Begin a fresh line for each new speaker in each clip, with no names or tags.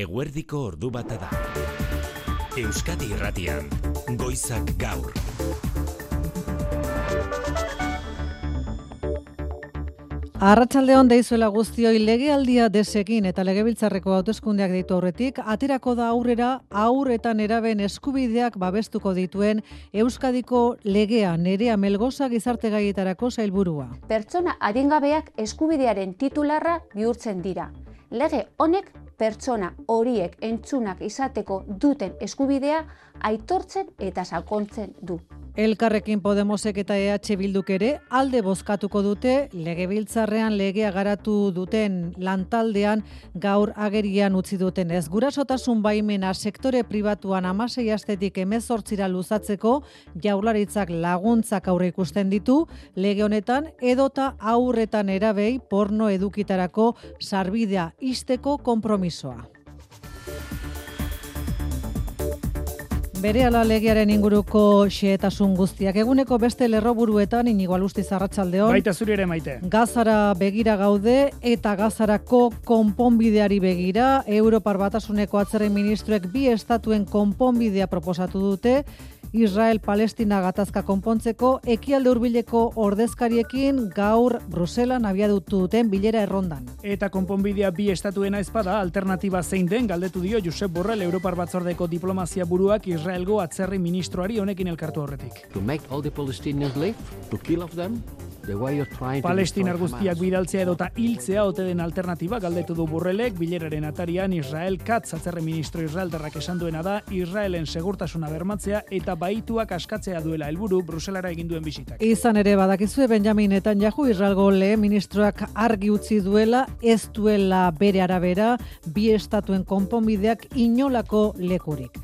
Eguerdiko ordu bata da. Euskadi Irratian, Goizak Gaur.
Arratsaldeon deizuela guztioi legealdia desekin eta legebiltzarreko hauteskundeak deitu aurretik, aterako da aurrera aur eta neraben eskubideak babestuko dituen Euskadiko legea nerea melgoza gizarte gaietarako zailburua.
Pertsona adingabeak eskubidearen titularra bihurtzen dira. Lege honek pertsona horiek entzunak izateko duten eskubidea aitortzen eta sakontzen du.
Elkarrekin Podemosek eta EH Bilduk ere alde bozkatuko dute legebiltzarrean legea garatu duten lantaldean gaur agerian utzi duten ez. Gurasotasun baimena sektore pribatuan amasei astetik emezortzira luzatzeko jaularitzak laguntzak aurre ikusten ditu lege honetan edota aurretan erabei porno edukitarako sarbidea isteko konpromisoa. Bere ala legearen inguruko xeetasun guztiak. Eguneko beste lerroburuetan inigo alusti zarratxaldeon.
Baita zuri ere maite.
Gazara begira gaude eta gazarako konponbideari begira. Europar batasuneko atzerren ministruek bi estatuen konponbidea proposatu dute. Israel-Palestina gatazka konpontzeko ekialde hurbileko ordezkariekin gaur Bruselan abiadutu duten bilera errondan.
Eta konponbidea bi estatuena espada alternatiba zein den galdetu dio Josep Borrell Europar Batzordeko diplomazia buruak Israelgo atzerri ministroari honekin elkartu horretik.
To make all the Palestinians live, to kill of them,
Palestinar guztiak bidaltzea edota hiltzea ote den alternatiba galdetu du Borrellek bileraren atarian Israel Katz atzerri ministro Israeldarrak esan duena da Israelen segurtasuna bermatzea eta baituak askatzea duela helburu Bruselara egin duen bisitak.
Izan ere badakizue Benjamin Netanyahu Israelgo lehen ministroak argi utzi duela ez duela bere arabera bi estatuen konponbideak inolako lekurik.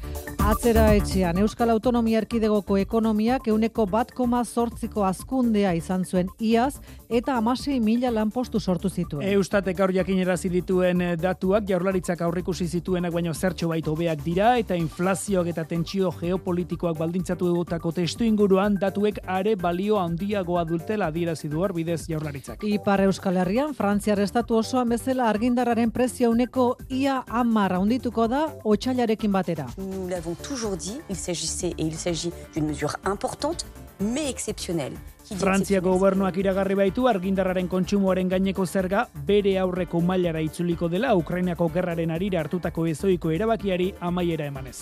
Atzera etxean Euskal Autonomia Erkidegoko ekonomiak euneko bat koma zortziko azkundea izan zuen iaz eta amasei mila lanpostu sortu zituen.
Eustatek gaur jakinerazi dituen eh, datuak jaurlaritzak aurrikusi zituenak baino zertxo bait hobeak dira eta inflazioak eta tentsio geopolitikoak baldintzatu dutako testu inguruan datuek are balio handiagoa dutela adierazi du hor bidez jaurlaritzak.
Ipar Euskal Herrian, Frantziar estatu osoan bezala argindarraren prezio uneko ia hamar handituko da otxailarekin batera.
L'avons toujours dit, il s'agissait et il s'agit d'une mesure importante, mais exceptionnelle.
Frantziako gobernuak iragarri baitu argindarraren kontsumoaren gaineko zerga bere aurreko mailara itzuliko dela Ukrainako gerraren arira hartutako ezoiko erabakiari amaiera emanez.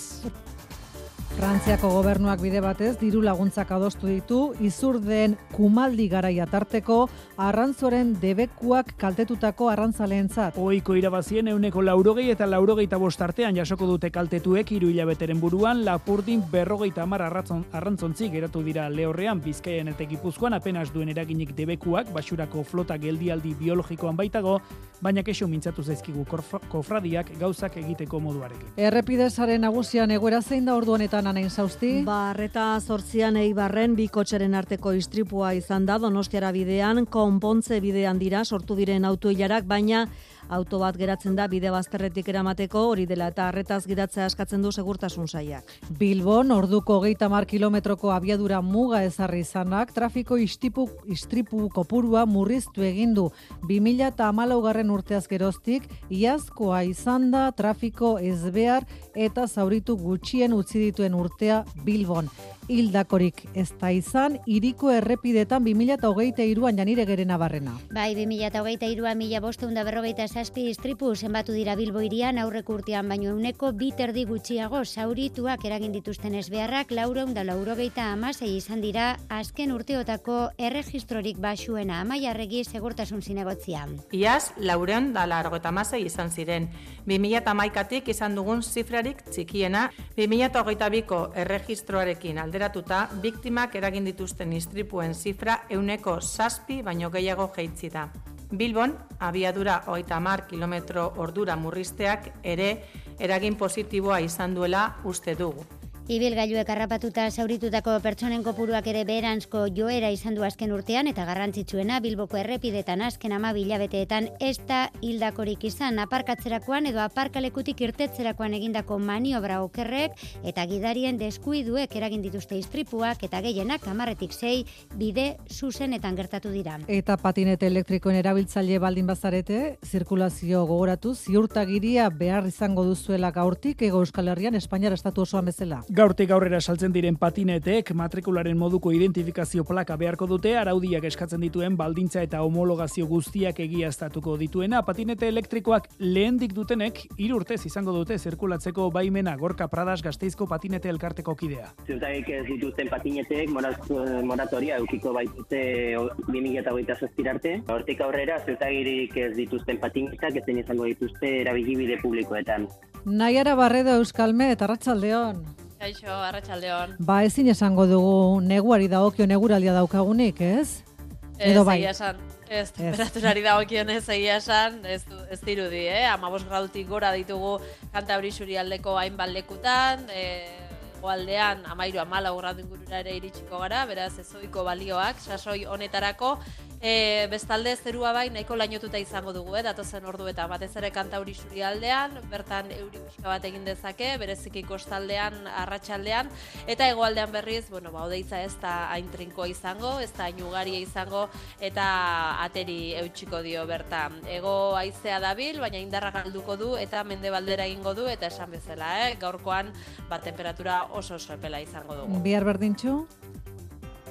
Frantziako gobernuak bide batez diru laguntzak adostu ditu izurden kumaldi garaia tarteko arrantzoren debekuak kaltetutako arrantzaleentzat.
Oiko irabazien euneko laurogei eta laurogeita bost artean jasoko dute kaltetuek hiru hilabeteren buruan lapurdin berrogeita hamar arrantzontzi geratu dira lehorrean bizkaian eta gipuzkoan apenas duen eraginik debekuak basurako flota geldialdi biologikoan baitago, baina kexo mintzatu zaizkigu kofradiak gauzak egiteko moduarekin.
Errepidezaren nagusian egoera zein da ordu honetan anain zauzti?
Barreta zortzian eibarren bi kotxeren arteko istripua izan da donostiara bidean, konpontze bidean dira sortu diren autoilarak, baina auto bat geratzen da bide bazterretik eramateko hori dela eta arretaz gidatzea askatzen du segurtasun saiak.
Bilbon orduko hogeita mar kilometroko abiadura muga ezarri izanak trafiko istipu, istripu kopurua murriztu egin du 2000 eta garren urteaz geroztik, iazkoa izan da trafiko ezbehar eta zauritu gutxien utzi dituen urtea Bilbon. Hildakorik ez da izan, iriko errepidetan 2008 iruan janire gerena barrena.
Bai, 2008a mila bosteun da berrogeita zazpi istripu zenbatu dira Bilbo irian aurreko urtean baino euneko bi terdi gutxiago zaurituak eragin dituzten ezbeharrak laureun da laurogeita amasei izan dira azken urteotako erregistrorik basuena amaiarregi segurtasun zinegotzia.
Iaz, laureun da largota amasei izan ziren. 2008tik izan dugun zifrarik txikiena, 2008ko erregistroarekin alderatuta, biktimak eragin dituzten istripuen zifra euneko saspi baino gehiago jeitzi da. Bilbon, abiadura hogeita mar kilometro ordura murrizteak ere eragin positiboa izan duela uste dugu.
Ibilgailuek harrapatuta sauritutako pertsonen kopuruak ere beheranzko joera izan du azken urtean eta garrantzitsuena Bilboko errepidetan azken ama bilabeteetan ez da hildakorik izan aparkatzerakoan edo aparkalekutik irtetzerakoan egindako maniobra okerrek eta gidarien deskuiduek eragin dituzte istripuak eta gehienak kamarretik zei bide zuzenetan gertatu dira.
Eta patinete elektrikoen erabiltzaile baldin bazarete, zirkulazio gogoratu ziurtagiria behar izango duzuela gaurtik ego Euskal Herrian Espainiar Estatu osoan bezala.
Gaurtik aurrera saltzen diren patinetek matrikularen moduko identifikazio plaka beharko dute araudiak eskatzen dituen baldintza eta homologazio guztiak egiaztatuko dituena patinete elektrikoak lehendik dutenek hiru urtez izango dute zirkulatzeko baimena Gorka Pradas Gasteizko patinete elkarteko kidea.
Ziurtagik ez dituzten patinetek moratoria eukiko baitute 2027 arte. Hortik aurrera ziurtagirik ez dituzten patinetak ezen izango dituzte erabilibide publikoetan.
Naiara Barredo Euskalme eta Arratsaldeon.
Kaixo, arratsaldeon.
Ba, ezin esango dugu neguari dagokio neguralia daukagunik, ez?
Edo bai. Esan, ez, temperaturari dagokien ez egia esan, ez, ez dirudi, eh? Amabos gradutik gora ditugu kanta hori aldeko hainbat lekutan, eh, goaldean amairu amala gradu ingurura ere iritsiko gara, beraz ez balioak, sasoi honetarako, E, bestalde zerua bai nahiko lainotuta izango dugu, eh, datozen ordu eta batez ere kantauri suri aldean, bertan euri buska bat egin dezake, bereziki kostaldean, arratsaldean eta hegoaldean berriz, bueno, ba, odeitza ez da hain izango, ez da hain ugaria izango, eta ateri eutxiko dio bertan. Ego aizea dabil, baina indarra galduko du, eta mende baldera egingo du, eta esan bezala, eh, gaurkoan, ba, temperatura oso oso epela izango dugu.
Bihar berdintxu?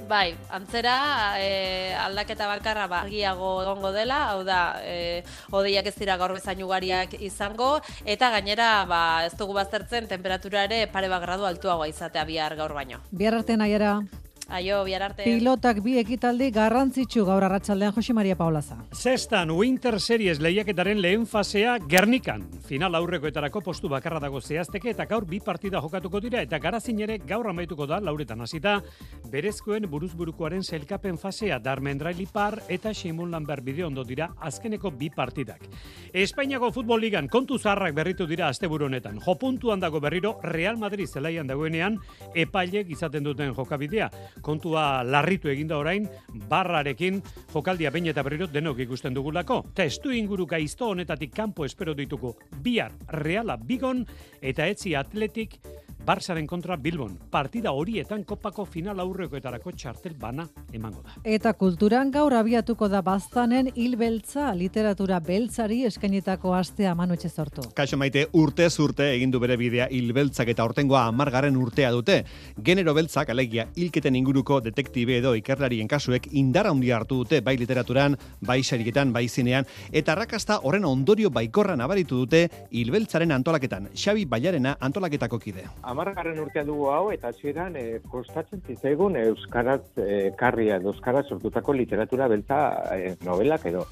Bai, antzera e, aldaketa bakarra ba, argiago egongo dela, hau da, e, odeiak ez dira gaur bezain ugariak izango, eta gainera ba, ez dugu baztertzen temperatura ere pare bat gradu altuagoa izatea bihar gaur baino.
Bihar arte nahiara.
Aio, bihar arte.
Pilotak bi ekitaldi garrantzitsu gaur arratsaldean Jose Maria Paulaza.
Zestan Winter Series lehiaketaren lehen fasea Gernikan. Final aurrekoetarako postu bakarra dago zehazteke eta gaur bi partida jokatuko dira eta garazin ere gaur amaituko da lauretan hasita berezkoen buruzburukoaren zelkapen fasea Darmendraili par eta Simon Lambert bideo ondo dira azkeneko bi partidak. Espainiako futbol ligan kontu zaharrak berritu dira asteburu honetan. Jo puntuan dago berriro Real Madrid zelaian dagoenean epailek izaten duten jokabidea kontua larritu eginda orain, barrarekin jokaldia bain eta berriro denok ikusten dugulako. Testu inguru gaizto honetatik kanpo espero dituko bihar reala bigon eta etzi atletik Barsaren kontra Bilbon. Partida horietan kopako final aurrekoetarako txartel bana emango da.
Eta kulturan gaur abiatuko da baztanen hilbeltza literatura beltzari eskainitako astea manu etxe sortu.
Kaixo maite urte zurte egin du bere bidea hilbeltzak eta hortengoa amargaren urtea dute. Genero beltzak alegia hilketen inguruko detektibe edo ikerlarien kasuek indara handia hartu dute bai literaturan, bai sariketan, bai zinean, eta rakasta horren ondorio baikorra nabaritu dute hilbeltzaren antolaketan. Xabi Baiarena antolaketako kide
amargarren urtea dugu hau, eta hasieran e, kostatzen zitzaigun Euskaraz e, karria, Euskaraz sortutako literatura beltza e, novelak edo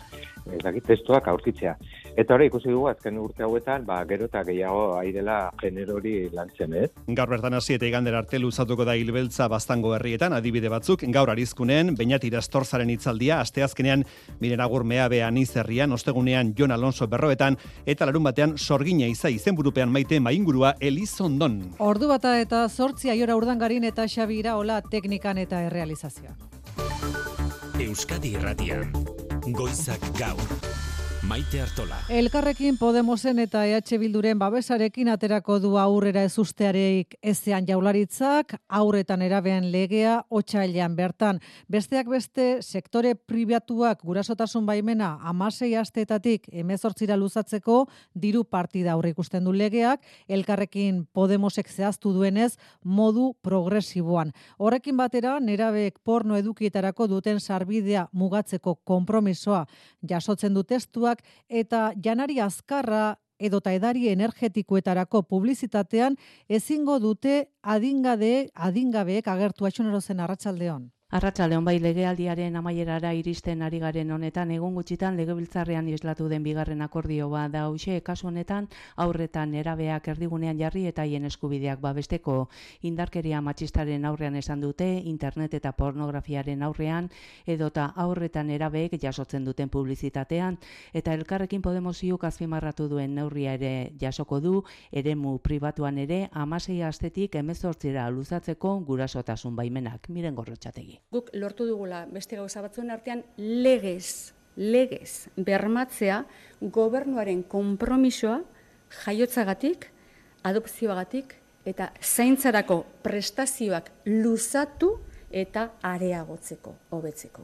ez dakit testuak aurkitzea. Eta hori ikusi dugu azken urte hauetan, ba, gero eta gehiago aidela generori lantzen, ez?
Gaur bertan hasi eta igander arte luzatuko da hilbeltza bastango herrietan, adibide batzuk, gaur arizkunen, bainat irastorzaren itzaldia, asteazkenean, miren agur mea behan izerrian, ostegunean Jon Alonso berroetan, eta larun batean sorgina iza izenburupean maite maingurua Elizondon.
Ordu bata eta sortzi aiora urdangarin eta xabira hola teknikan eta errealizazioa.
Euskadi Irratian, Goizak Gaur. Maite Artola.
Elkarrekin Podemosen eta EH Bilduren babesarekin aterako du aurrera ezusteareik ezean jaularitzak, aurretan erabean legea, otxailean bertan. Besteak beste, sektore pribatuak gurasotasun baimena amasei asteetatik emezortzira luzatzeko diru partida aurre ikusten du legeak, elkarrekin Podemosek zehaztu duenez modu progresiboan. Horrekin batera, nerabek porno edukietarako duten sarbidea mugatzeko konpromisoa jasotzen du testuak eta janari azkarra edota edari energetikoetarako publizitatean ezingo dute adingade adingabeek agertu atxonerozen arratsaldeon.
Arratsalde bai legealdiaren amaierara iristen ari garen honetan egun gutxitan legebiltzarrean islatu den bigarren akordio bat da. Hoxe kasu honetan aurretan erabeak erdigunean jarri eta hien eskubideak babesteko. Indarkeria matxistaren aurrean esan dute internet eta pornografiaren aurrean edota aurretan erabeek jasotzen duten publizitatean. Eta elkarrekin Podemos iuk azpimarratu duen neurria ere jasoko du eremu pribatuan ere amasei astetik emezortzira luzatzeko gurasotasun baimenak. Miren gorrotxategi
guk lortu dugula beste gauza batzuen artean legez, legez bermatzea gobernuaren konpromisoa jaiotzagatik, adopzioagatik eta zaintzarako prestazioak luzatu eta areagotzeko, hobetzeko.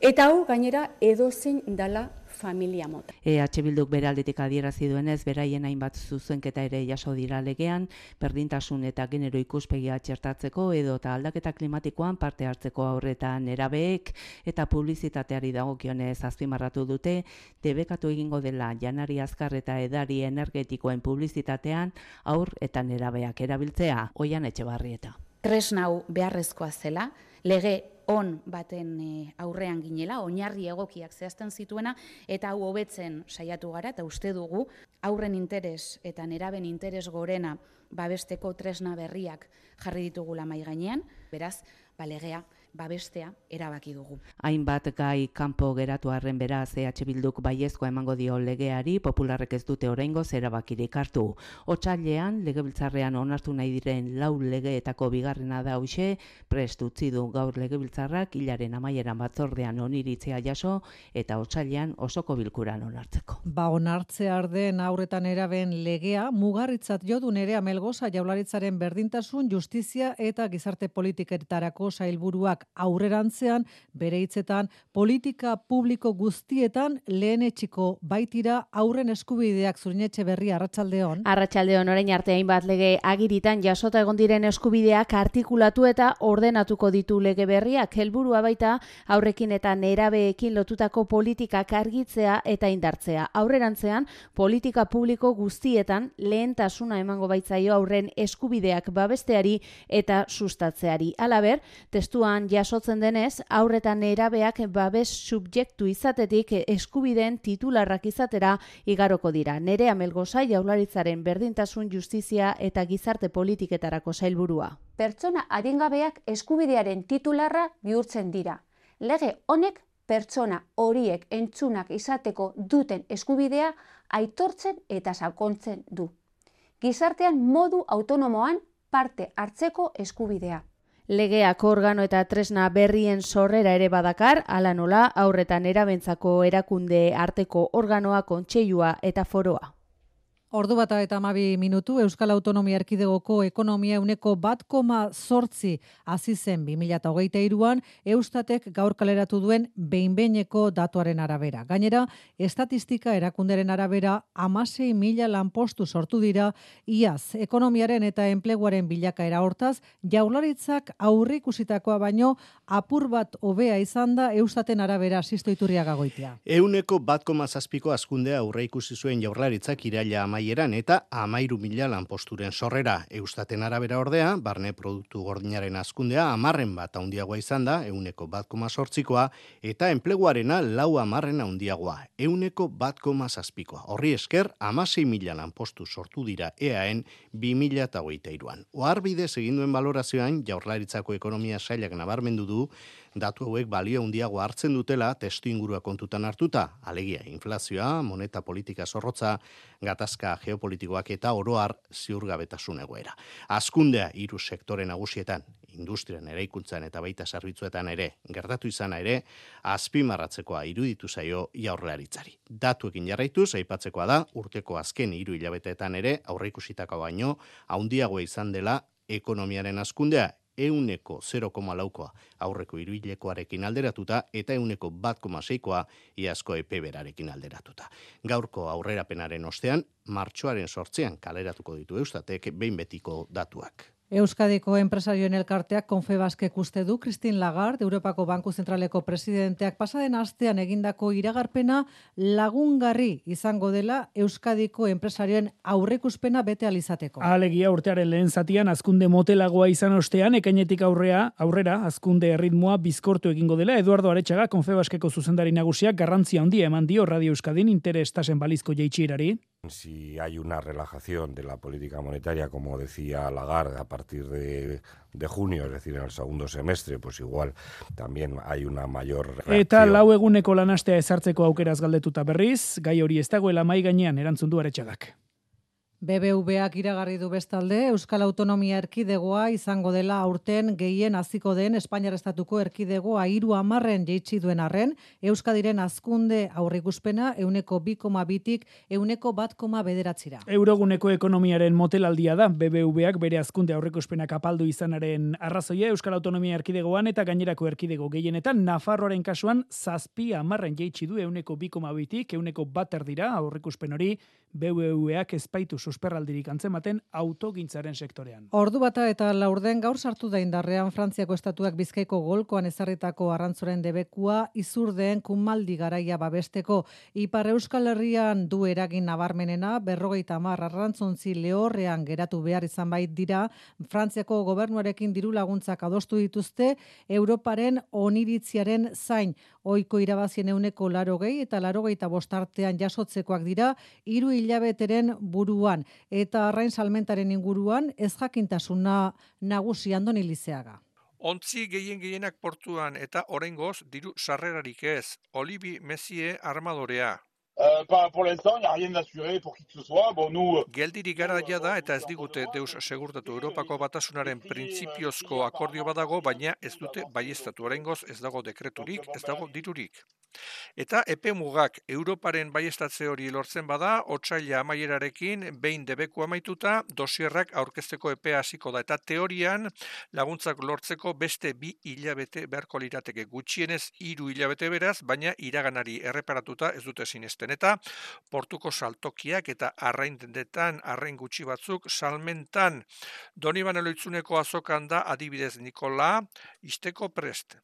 Eta hau gainera edozein dala familia mota.
EH Bilduk bere aldetik adierazi duenez, beraien hainbat zuzenketa ere jaso dira legean, berdintasun eta genero ikuspegia txertatzeko edo eta aldaketa klimatikoan parte hartzeko aurretan erabeek eta publizitateari dagokionez azpimarratu dute, debekatu egingo dela janari azkar eta edari energetikoen publizitatean aur eta nerabeak erabiltzea, oian etxe barrieta.
Tresnau beharrezkoa zela, lege on baten e, aurrean ginela, oinarri egokiak zehazten zituena, eta hau hobetzen saiatu gara, eta uste dugu, aurren interes eta neraben interes gorena babesteko tresna berriak jarri ditugula mai gainean, beraz, balegea, babestea erabaki dugu.
Hainbat gai kanpo geratu arren bera CH Bilduk baiezkoa emango dio legeari popularrek ez dute oraingo zerabakirik hartu. Otsailean legebiltzarrean onartu nahi diren lau legeetako bigarrena da hoxe, prest utzi du gaur legebiltzarrak hilaren amaieran batzordean oniritzea jaso eta otsailean osoko bilkuran onartzeko.
Ba onartzea arden aurretan eraben legea mugarritzat jodun ere amelgoza jaularitzaren berdintasun, justizia eta gizarte politiketarako sailburuak aurrerantzean bere hitzetan politika publiko guztietan lehen etxiko baitira aurren eskubideak zurinetxe berri arratsaldeon.
Arratsaldeon orain arte hainbat lege agiritan jasota egon diren eskubideak artikulatu eta ordenatuko ditu lege berriak helburua baita aurrekin eta nerabeekin lotutako politikak argitzea eta indartzea. Aurrerantzean politika publiko guztietan lehentasuna emango baitzaio aurren eskubideak babesteari eta sustatzeari. Halaber, testuan jasotzen denez, aurretan erabeak babes subjektu izatetik eskubideen titularrak izatera igaroko dira. Nere amelgoza jaularitzaren berdintasun justizia eta gizarte politiketarako sailburua.
Pertsona adingabeak eskubidearen titularra bihurtzen dira. Lege honek pertsona horiek entzunak izateko duten eskubidea aitortzen eta sakontzen du. Gizartean modu autonomoan parte hartzeko eskubidea.
Legeak organo eta tresna berrien sorrera ere badakar, ala nola aurretan erabentzako erakunde arteko organoa kontseilua eta foroa.
Ordu bata eta amabi minutu, Euskal Autonomia Erkidegoko ekonomia uneko bat koma sortzi azizen 2008 iruan, Eustatek gaur kaleratu duen behinbeineko datuaren arabera. Gainera, estatistika erakunderen arabera amasei mila lanpostu sortu dira, iaz, ekonomiaren eta enpleguaren bilakaera hortaz, jaularitzak aurri ikusitakoa baino, apur bat hobea izan da Eustaten arabera asistoiturria gagoitea.
Euneko bat koma zazpiko askundea aurre ikusi zuen jaurlaritzak iraila amaieran eta amairu mila lanposturen sorrera. Eustaten arabera ordea, barne produktu gordinaren askundea amarren bat handiagoa izan da, euneko bat koma sortzikoa, eta enpleguarena lau amarren handiagoa, euneko bat koma zazpikoa. Horri esker, amasei mila lanpostu sortu dira EAen bi mila eta hogeita iruan. Oarbide seginduen balorazioan, jaurlaritzako ekonomia sailak nabarmendu du, datu hauek balio handiago hartzen dutela testu ingurua kontutan hartuta, alegia inflazioa, moneta politika zorrotza, gatazka geopolitikoak eta oroar ziurgabetasun egoera. Azkundea hiru sektore nagusietan, industrian eraikuntzan eta baita zerbitzuetan ere, gertatu izana ere, azpimarratzekoa iruditu zaio jaurlaritzari. Datuekin jarraituz, aipatzekoa da, urteko azken hiru hilabeteetan ere, aurreikusitako baino, haundiagoa izan dela ekonomiaren azkundea euneko 0,4 laukoa aurreko iruilekoarekin alderatuta eta euneko bat koa iazko epeberarekin alderatuta. Gaurko aurrerapenaren ostean, martxoaren sortzean kaleratuko ditu eustatek behin betiko datuak.
Euskadiko enpresarioen elkarteak Konfebaskek uste du Christine Lagarde, Europako Banku Zentraleko presidenteak pasaden astean egindako iragarpena lagungarri izango dela Euskadiko enpresarioen aurrekuspena bete alizateko.
Alegia urtearen lehen zatian azkunde motelagoa izan ostean ekainetik aurrea, aurrera azkunde erritmoa bizkortu egingo dela Eduardo Aretxaga Konfebaskeko zuzendari nagusiak garrantzia handia eman dio Radio Euskadin interestasen balizko jeitxirari.
Si hay una relajación de la política monetaria, como decía Lagarde, a partir de, de junio, es decir, en el segundo semestre, pues igual también hay una mayor reacción.
Eta lau eguneko lanastea ezartzeko aukeraz galdetuta berriz, gai hori ez dagoela mai gainean erantzun du aretxagak.
BBVak iragarri du bestalde Euskal Autonomia Erkidegoa izango dela aurten gehien hasiko den Espainiar Estatuko Erkidegoa hiru hamarren jeitsi duen arren Euskadiren azkunde aurrikuspena euneko 2,2tik euneko bat koma bederatzira.
Euroguneko ekonomiaren motelaldia da, BBVak bere azkunde aurrikuspena kapaldu izanaren arrazoia Euskal Autonomia Erkidegoan eta gainerako erkidego gehienetan Nafarroaren kasuan zazpi hamarren jeitsi du euneko 2,2tik euneko bat erdira aurrikuspen hori BBVak espaitu susperraldirik antzematen autogintzaren sektorean.
Ordu bata eta laurden gaur sartu da indarrean Frantziako estatuak bizkaiko golkoan ezarritako arrantzoren debekua izurdeen kumaldi garaia babesteko. Ipar Euskal Herrian du eragin nabarmenena berrogeita hamar arrantzontzi lehorrean geratu behar izan bait dira Frantziako gobernuarekin diru laguntzak adostu dituzte Europaren oniritziaren zain oiko irabazien euneko larogei eta larogeita bostartean jasotzekoak dira hiru hilabeteren buruan eta arrain salmentaren inguruan ez jakintasuna nagusi andoni lizeaga.
Ontzi gehien gehienak portuan eta oraingoz diru sarrerarik ez. Olibi Messie armadorea.
Euh, pour l'instant, il n'y a rien d'assuré pour qui que ce soit. Bon, nous... Euh,
Geldirik gara da eta ez digute deus segurtatu Europako batasunaren printzipiozko akordio badago, baina ez dute baiestatu oraingoz ez dago dekreturik, ez dago dirurik. Eta epe mugak Europaren baiestatze hori lortzen bada, otsaila amaierarekin behin debeku amaituta, dosierrak aurkezteko epea hasiko da. Eta teorian laguntzak lortzeko beste bi hilabete beharko lirateke gutxienez hiru hilabete beraz, baina iraganari erreparatuta ez dute sinesten. Eta portuko saltokiak eta arraindendetan, arrain gutxi batzuk, salmentan, doni baneloitzuneko azokan da adibidez Nikola, isteko prest.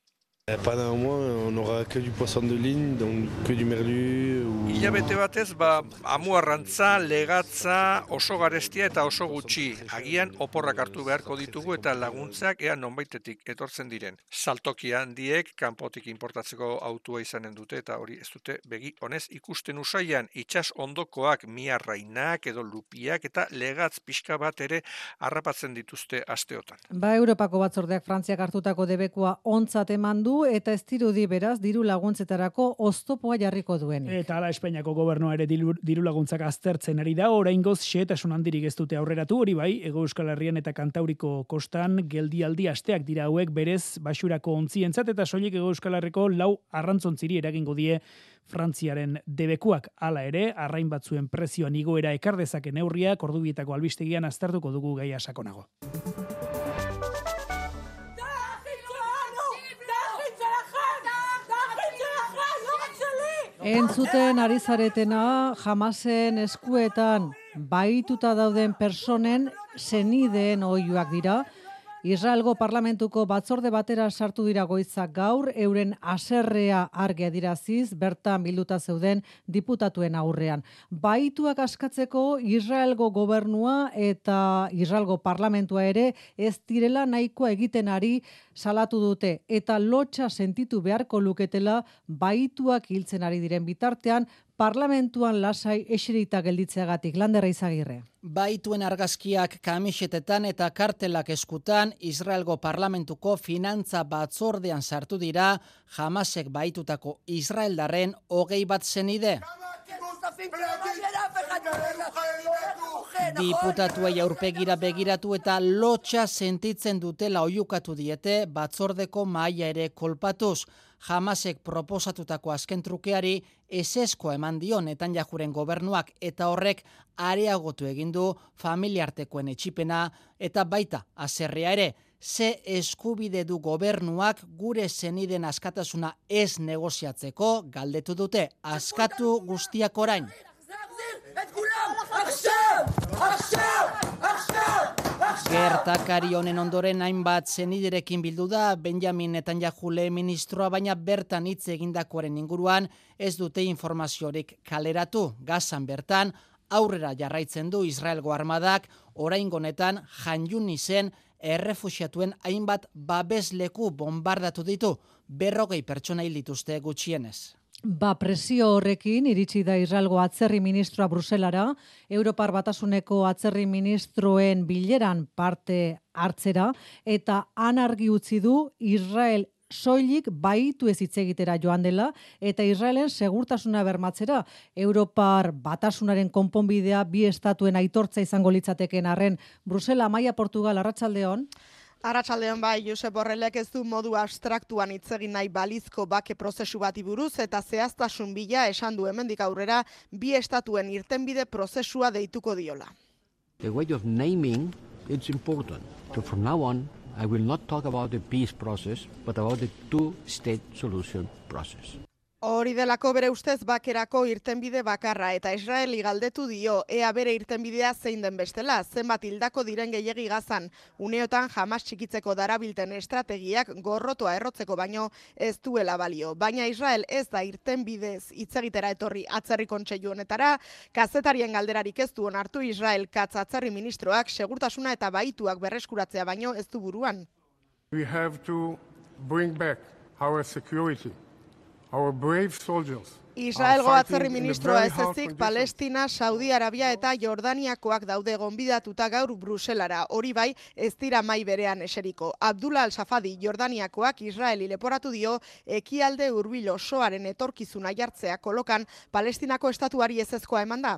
Pendant un mois, on aura que du poisson de ligne, donc que du merlu. Ou...
Ilabete batez, ba, amuarrantza, legatza, oso garestia eta oso gutxi. Agian oporrak hartu beharko ditugu eta laguntzak ea nonbaitetik etortzen diren. Saltoki handiek kanpotik importatzeko autua izanen dute eta hori ez dute begi honez ikusten usaian itxas ondokoak miarrainak edo lupiak eta legatz pixka bat ere harrapatzen dituzte asteotan.
Ba, Europako batzordeak Frantziak hartutako debekua ontzat eman du eta ez dirudi beraz diru laguntzetarako oztopoa jarriko duen.
Eta ala Espainiako gobernua ere diru laguntzak aztertzen ari da, oraingoz xehetasun handirik ez dute aurreratu hori bai, Ego Euskal Herrian eta Kantauriko kostan geldialdi asteak dira hauek berez basurako ontzientzat eta soilik Ego Euskal Herriko lau arrantzontziri eragingo die Frantziaren debekuak hala ere, arrain batzuen prezioan igoera ekardezake neurriak ordubietako albistegian aztertuko dugu gaia sakonago.
Entzuten ari zaretena jamasen eskuetan baituta dauden personen zenideen oioak dira. Israelgo parlamentuko batzorde batera sartu dira goizak gaur, euren aserrea argi adiraziz, bertan bilduta zeuden diputatuen aurrean. Baituak askatzeko Israelgo gobernua eta Israelgo parlamentua ere ez direla nahikoa egiten ari salatu dute eta lotxa sentitu beharko luketela baituak hiltzen ari diren bitartean parlamentuan lasai eserita gelditzeagatik landerra izagirre.
Baituen argazkiak kamisetetan eta kartelak eskutan Israelgo parlamentuko finantza batzordean sartu dira jamasek baitutako Israeldarren hogei bat zenide. Diputatuei aurpegira begiratu eta lotxa sentitzen dutela oiukatu diete batzordeko maila ere kolpatuz. Jamasek proposatutako azken trukeari esesko eman dio netan jajuren gobernuak eta horrek areagotu egindu familiartekoen etxipena eta baita azerria ere. Ze eskubide du gobernuak gure zeniden askatasuna ez negoziatzeko galdetu dute askatu guztiak orain. Gertakari honen ondoren hainbat zeniderekin bildu da Benjamin Netanyahu ministroa baina bertan hitz egindakoaren inguruan ez dute informaziorik kaleratu. Gazan bertan aurrera jarraitzen du Israelgo armadak orain gonetan janjun izen errefusiatuen hainbat babesleku bombardatu ditu. Berrogei pertsona hil dituzte gutxienez.
Ba, presio horrekin iritsi da Israelgo atzerri ministroa Bruselara, Europar Batasuneko atzerri ministroen bileran parte hartzera, eta anargi utzi du Israel soilik baitu ez hitz egitera joan dela eta Israelen segurtasuna bermatzera. Europar batasunaren konponbidea bi estatuen aitortza izango litzateken arren. Brusela, Maia, Portugal, Arratsaldeon.
Arratsaldeon bai, Josep Borrelek ez du modu abstraktuan hitz egin nahi balizko bake prozesu bati buruz eta zehaztasun bila esan du hemendik aurrera bi estatuen irtenbide prozesua deituko diola.
The way of naming it's important. So from now on I will not talk about the peace process, but about the two-state solution process.
Hori delako bere ustez bakerako irtenbide bakarra eta Israeli galdetu dio ea bere irtenbidea zein den bestela, zenbat hildako diren gehiegi gazan, uneotan jamas txikitzeko darabilten estrategiak gorrotoa errotzeko baino ez duela balio. Baina Israel ez da irtenbidez itzegitera etorri atzerri kontseilu honetara, kazetarien galderarik ez du onartu Israel katz atzerri ministroak segurtasuna eta baituak berreskuratzea baino ez du buruan.
We have to bring back our security
Israelgo atzerri ministroa ez ezik, Palestina, Saudi Arabia eta Jordaniakoak daude gonbidatuta gaur Bruselara. Hori bai, ez dira mai berean eseriko. Abdullah al-Safadi, Jordaniakoak Israeli leporatu dio, ekialde urbilo soaren etorkizuna jartzea kolokan Palestinako estatuari ez ezkoa eman da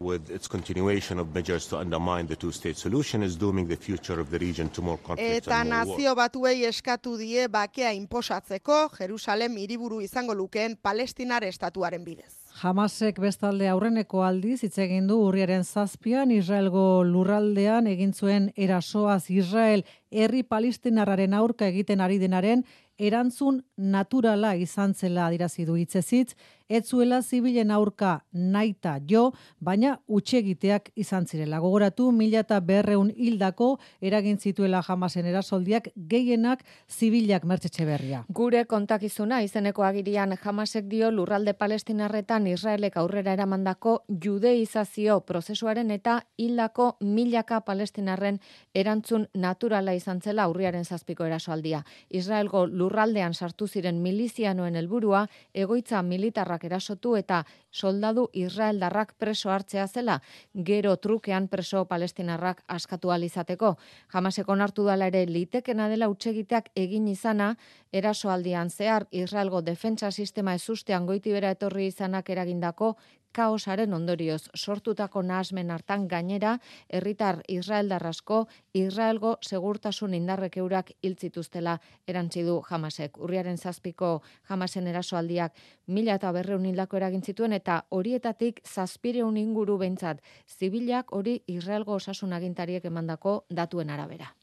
with its continuation of measures to undermine the two-state solution is dooming the future of the region to more conflicts
Eta nazio batuei eskatu die bakea inposatzeko Jerusalem hiriburu izango lukeen Palestinar estatuaren bidez.
Hamasek bestalde aurreneko aldiz hitz egin du urriaren zazpian Israelgo lurraldean egin zuen erasoaz Israel herri palestinarraren aurka egiten ari denaren erantzun naturala izan zela adirazi du hitzezitz, ez zuela zibilen aurka naita jo, baina utxegiteak izan zirela. Gogoratu, mila eta berreun hildako eragin zituela jamasen erasoldiak gehienak zibilak mertzetxe berria.
Gure kontakizuna izeneko agirian jamasek dio lurralde palestinarretan Israelek aurrera eramandako judeizazio prozesuaren eta hildako milaka palestinarren erantzun naturala izan zela aurriaren zazpiko erasoaldia. Israelgo lurraldean sartu ziren milizianoen helburua egoitza militarrak erasotu eta soldadu israeldarrak preso hartzea zela, gero trukean preso palestinarrak askatu alizateko. Jamaseko hartu dala ere litekena dela utsegiteak egin izana, erasoaldian zehar Israelgo defentsa sistema ezustean goitibera etorri izanak eragindako kaosaren ondorioz sortutako nahasmen hartan gainera herritar Israeldarrasko Israelgo segurtasun indarrek eurak hiltzituztela erantzi du Hamasek. Urriaren zazpiko Hamasen erasoaldiak mila eta berreun hildako eragin zituen eta horietatik zazpireun inguru behintzat zibilak hori Israelgo osasun agintariek emandako datuen arabera.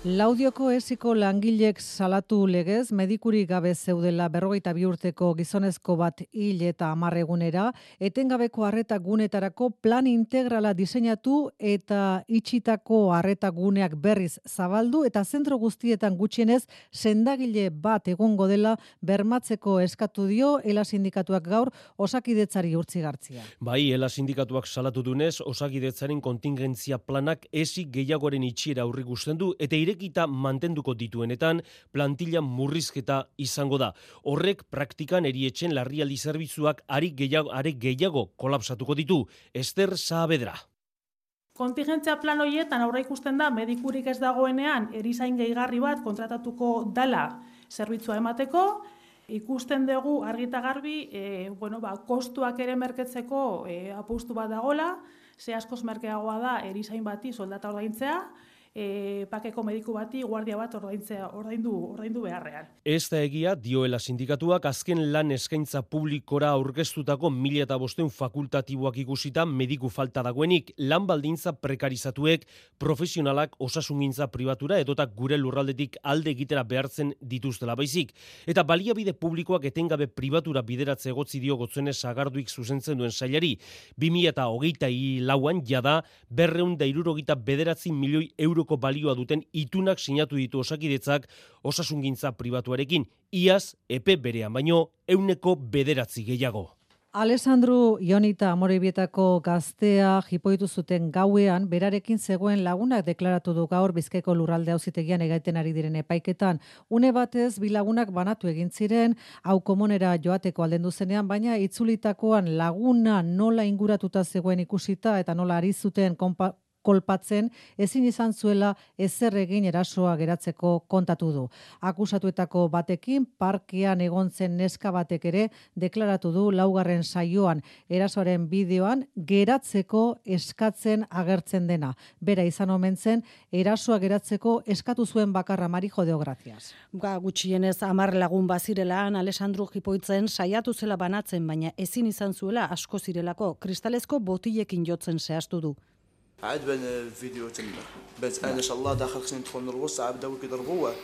Laudioko esiko langilek salatu legez, medikuri gabe zeudela berrogeita bi urteko gizonezko bat hil eta amarregunera, etengabeko harreta gunetarako plan integrala diseinatu eta itxitako harreta guneak berriz zabaldu eta zentro guztietan gutxienez sendagile bat egongo dela bermatzeko eskatu dio ela sindikatuak gaur osakidetzari urtzi gartzia.
Bai, ela sindikatuak salatu dunez, osakidetzaren kontingentzia planak ezi gehiagoaren itxiera aurri du eta irekita mantenduko dituenetan plantilla murrizketa izango da. Horrek praktikan erietzen larrialdi zerbitzuak ari gehiago, ari gehiago kolapsatuko ditu. Ester Saavedra.
Kontingentzia plan horietan aurra ikusten da medikurik ez dagoenean erizain gehigarri bat kontratatuko dala zerbitzua emateko, ikusten dugu argita garbi, e, bueno, ba, kostuak ere merketzeko e, apustu bat dagola, ze askoz merkeagoa da erizain bati soldata ordaintzea, e, pakeko mediku bati guardia bat ordaintzea ordaindu ordaindu beharrean.
Ez da egia dioela sindikatuak azken lan eskaintza publikora aurkeztutako mila eta bosteun fakultatiboak ikusita mediku falta dagoenik lan baldintza prekarizatuek profesionalak osasungintza pribatura edota gure lurraldetik alde egitera behartzen dituztela baizik. Eta baliabide publikoak etengabe pribatura bideratze egotzi dio gotzuenez sagarduik zuzentzen duen sailari. 2000 eta hogeita lauan jada berreun da irurogita bederatzi milioi euro euroko balioa duten itunak sinatu ditu osakidetzak osasungintza pribatuarekin, iaz epe berean baino euneko bederatzi gehiago.
Alessandro Ionita Amorebietako gaztea jipoitu zuten gauean, berarekin zegoen lagunak deklaratu du gaur bizkeko lurralde hauzitegian egaiten ari diren epaiketan. Une batez, bi lagunak banatu egin ziren, hau komonera joateko alden zenean, baina itzulitakoan laguna nola inguratuta zegoen ikusita eta nola ari zuten kolpatzen ezin izan zuela ezer egin erasoa geratzeko kontatu du. Akusatuetako batekin parkean egontzen neska batek ere deklaratu du laugarren saioan erasoaren bideoan geratzeko eskatzen agertzen dena. Bera izan omen zen erasoa geratzeko eskatu zuen bakarra Mari Jodeo Gracias.
Ba gutxienez 10 lagun bazirelaan Alessandro Jipoitzen saiatu zela banatzen baina ezin izan zuela asko zirelako kristalezko botilekin jotzen zehaztu du. عاد بين الفيديو تما بس أنا إن شاء الله داخل خصني ندخل نرقص عاد بداو كيضربوه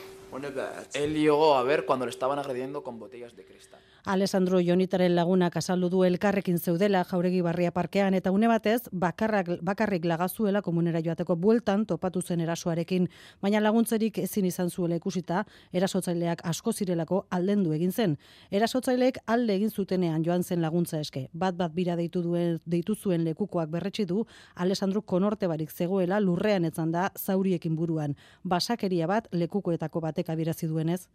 Él llegó a ver cuando le estaban agrediendo con botellas de cristal. Alessandro Jonitaren lagunak azaldu du elkarrekin zeudela jauregi barria parkean eta une batez bakarrak, bakarrik lagazuela komunera joateko bueltan topatu zen erasoarekin, baina laguntzerik ezin izan zuela ikusita erasotzaileak asko zirelako aldendu egin zen. Erasotzaileek alde egin zutenean joan zen laguntza eske. Bat bat bira deitu duen deitu zuen lekukoak berretsi du Alessandro konorte barik zegoela lurrean etzan da zauriekin buruan. Basakeria bat lekukoetako batek abirazi duenez.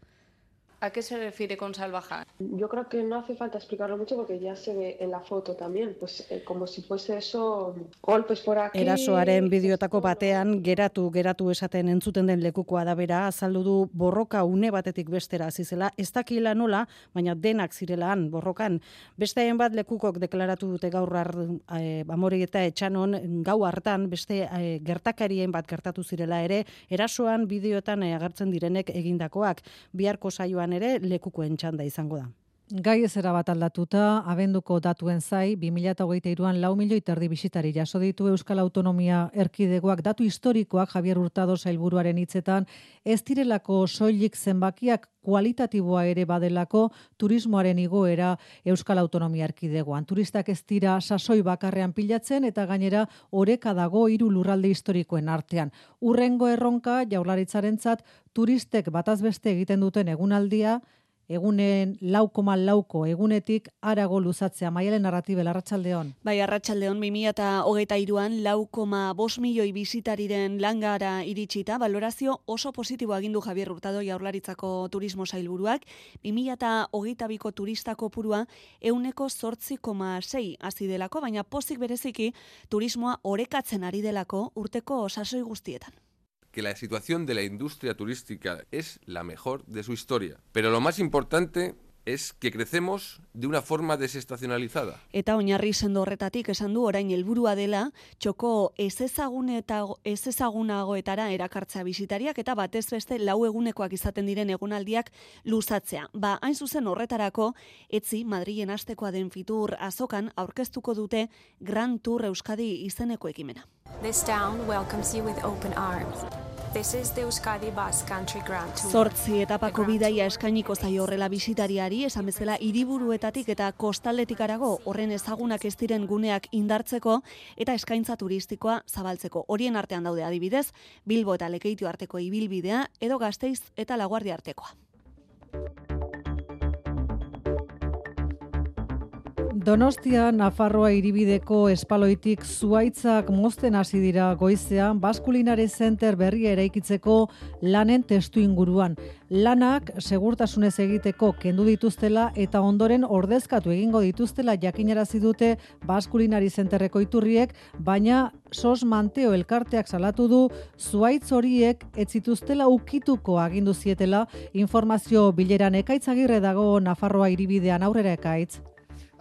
¿A qué se refiere con salvajar?
Yo creo que no hace falta explicarlo mucho porque ya se ve en la foto también, pues eh, como si fuese eso golpes por aquí.
Erasoaren bideotako batean geratu geratu esaten entzuten den lekukoa da bera, azaldu du borroka une batetik bestera hasi zela, ez dakila nola, baina denak zirelaan borrokan. Beste bat lekukok deklaratu dute gaur eh, amore eta etxanon gau hartan beste eh, gertakarien bat gertatu zirela ere, erasoan bideoetan eh, agertzen direnek egindakoak. Biharko saioan ere lekukoen txanda izango da.
Gai ezera bat aldatuta, abenduko datuen zai, 2008an lau milioi terdi bisitari jaso ditu Euskal Autonomia erkidegoak datu historikoak Javier Hurtado sailburuaren hitzetan, ez direlako soilik zenbakiak kualitatiboa ere badelako turismoaren igoera Euskal Autonomia erkidegoan. Turistak ez dira sasoi bakarrean pilatzen eta gainera oreka dago hiru lurralde historikoen artean. Urrengo erronka jaurlaritzarentzat turistek batazbeste egiten duten egunaldia, egunen laukoma lauko egunetik arago luzatzea. Maialen narratibe, larratxaldeon.
Bai, arratsaldeon 2000 eta hogeita iruan laukoma bos milioi bizitariren langara iritsita, valorazio oso positibo agindu Javier Hurtado jaurlaritzako turismo sailburuak, 2000 eta hogeita biko turistako purua euneko sortzi koma sei azidelako, baina pozik bereziki turismoa orekatzen ari delako urteko osasoi guztietan.
Que la situación de la industria turística es la mejor de su historia. Pero lo más importante es que crecemos de una forma desestacionalizada.
Eta oinarri sendo horretatik esan du orain helburua dela txoko ez ezagune eta ez ezagunagoetara erakartza bisitariak eta batez beste lau egunekoak izaten diren egunaldiak luzatzea. Ba, hain zuzen horretarako etzi Madrilen astekoa den fitur azokan aurkeztuko dute Grand Tour Euskadi izeneko ekimena.
This town welcomes you with open arms. This is Country Grand Tour.
Zortzi etapako bidaia eskainiko zaio horrela bisitariari, esan bezala hiriburuetatik eta kostaldetik arago horren ezagunak ez diren guneak indartzeko eta eskaintza turistikoa zabaltzeko. Horien artean daude adibidez, Bilbo eta Lekeitio arteko ibilbidea edo Gasteiz eta Laguardia artekoa.
Donostia Nafarroa iribideko espaloitik zuaitzak mozten hasi dira goizean Baskulinare Center berria eraikitzeko lanen testu inguruan. Lanak segurtasunez egiteko kendu dituztela eta ondoren ordezkatu egingo dituztela jakinarazi dute Baskulinari Centerreko iturriek, baina sos manteo elkarteak salatu du zuaitz horiek ez zituztela ukituko agindu zietela informazio bileran ekaitzagirre dago Nafarroa iribidean aurrera ekaitz.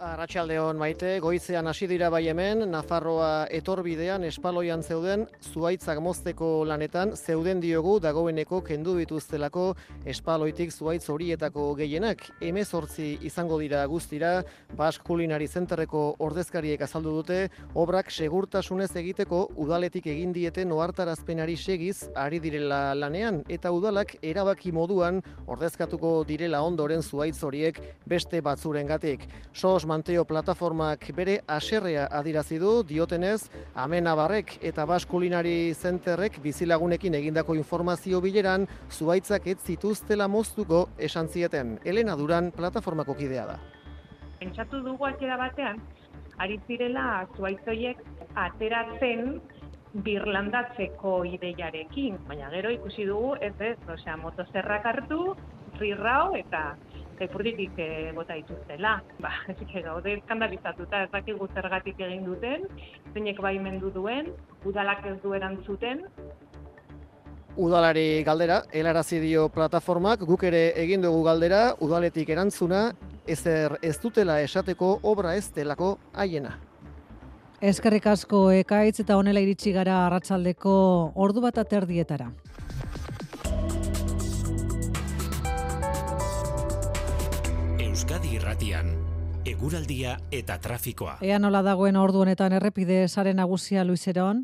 Arratxaldeon maite, goizean hasi dira bai hemen, Nafarroa etorbidean espaloian zeuden, zuaitzak mozteko lanetan, zeuden diogu dagoeneko kendu dituztelako espaloitik zuaitz horietako gehienak. Hemezortzi izango dira guztira, Bask Kulinari Zenterreko ordezkariek azaldu dute, obrak segurtasunez egiteko udaletik egin dieten ohartarazpenari segiz ari direla lanean, eta udalak erabaki moduan ordezkatuko direla ondoren zuaitz horiek beste batzurengatik. Sos Manteo plataformak bere aserrea adirazi du diotenez Amena Barrek eta Baskulinari Zenterrek bizilagunekin egindako informazio bileran zuaitzak ez zituztela moztuko esan zieten. Elena Duran plataformako kidea da.
Pentsatu dugu atera batean, ari zirela zuaitzoiek ateratzen birlandatzeko ideiarekin, baina gero ikusi dugu ez ez, osea, motozerrak hartu, rirrao eta epurditik e, eh, bota dituztela. Ba, gaude eskandalizatuta ez dakigu zergatik egin duten, zeinek baimendu duen, udalak ez du erantzuten.
Udalari galdera, helarazi dio plataformak, guk ere egin dugu galdera, udaletik erantzuna, ezer ez dutela esateko obra ez delako haiena.
Eskerrik asko ekaitz eta honela iritsi gara arratsaldeko ordu bat aterdietara.
Euskadi Irratian eguraldia eta trafikoa.
Ea nola dagoen ordu honetan errepide sare nagusia Luiseron?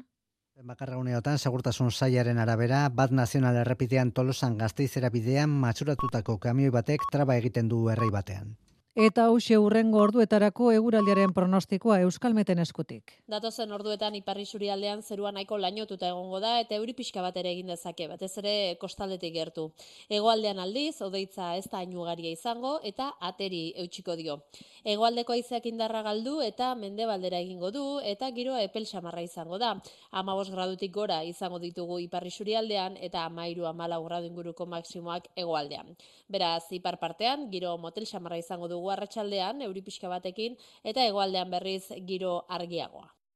Bakarra uneotan, segurtasun saiaren arabera, bat nazional errepitean tolosan gazteizera bidean matxuratutako kamioi batek traba egiten du errei batean.
Eta hause urrengo orduetarako eguraldiaren pronostikoa Euskalmeten eskutik.
Datozen orduetan iparri aldean zerua nahiko lainotuta egongo da eta euri pixka bat ere egin dezake, batez ere kostaldetik gertu. Hegoaldean aldiz, odeitza ez da ainugaria izango eta ateri eutxiko dio. Hegoaldeko aizeak indarra galdu eta mendebaldera egingo du eta giro epel samarra izango da. Amabos gradutik gora izango ditugu iparri aldean eta amairu amala gradu inguruko maksimoak hegoaldean. Beraz, ipar partean, giro motel samarra izango arratsaldean euri pixka batekin eta hegoaldean berriz giro argiagoa.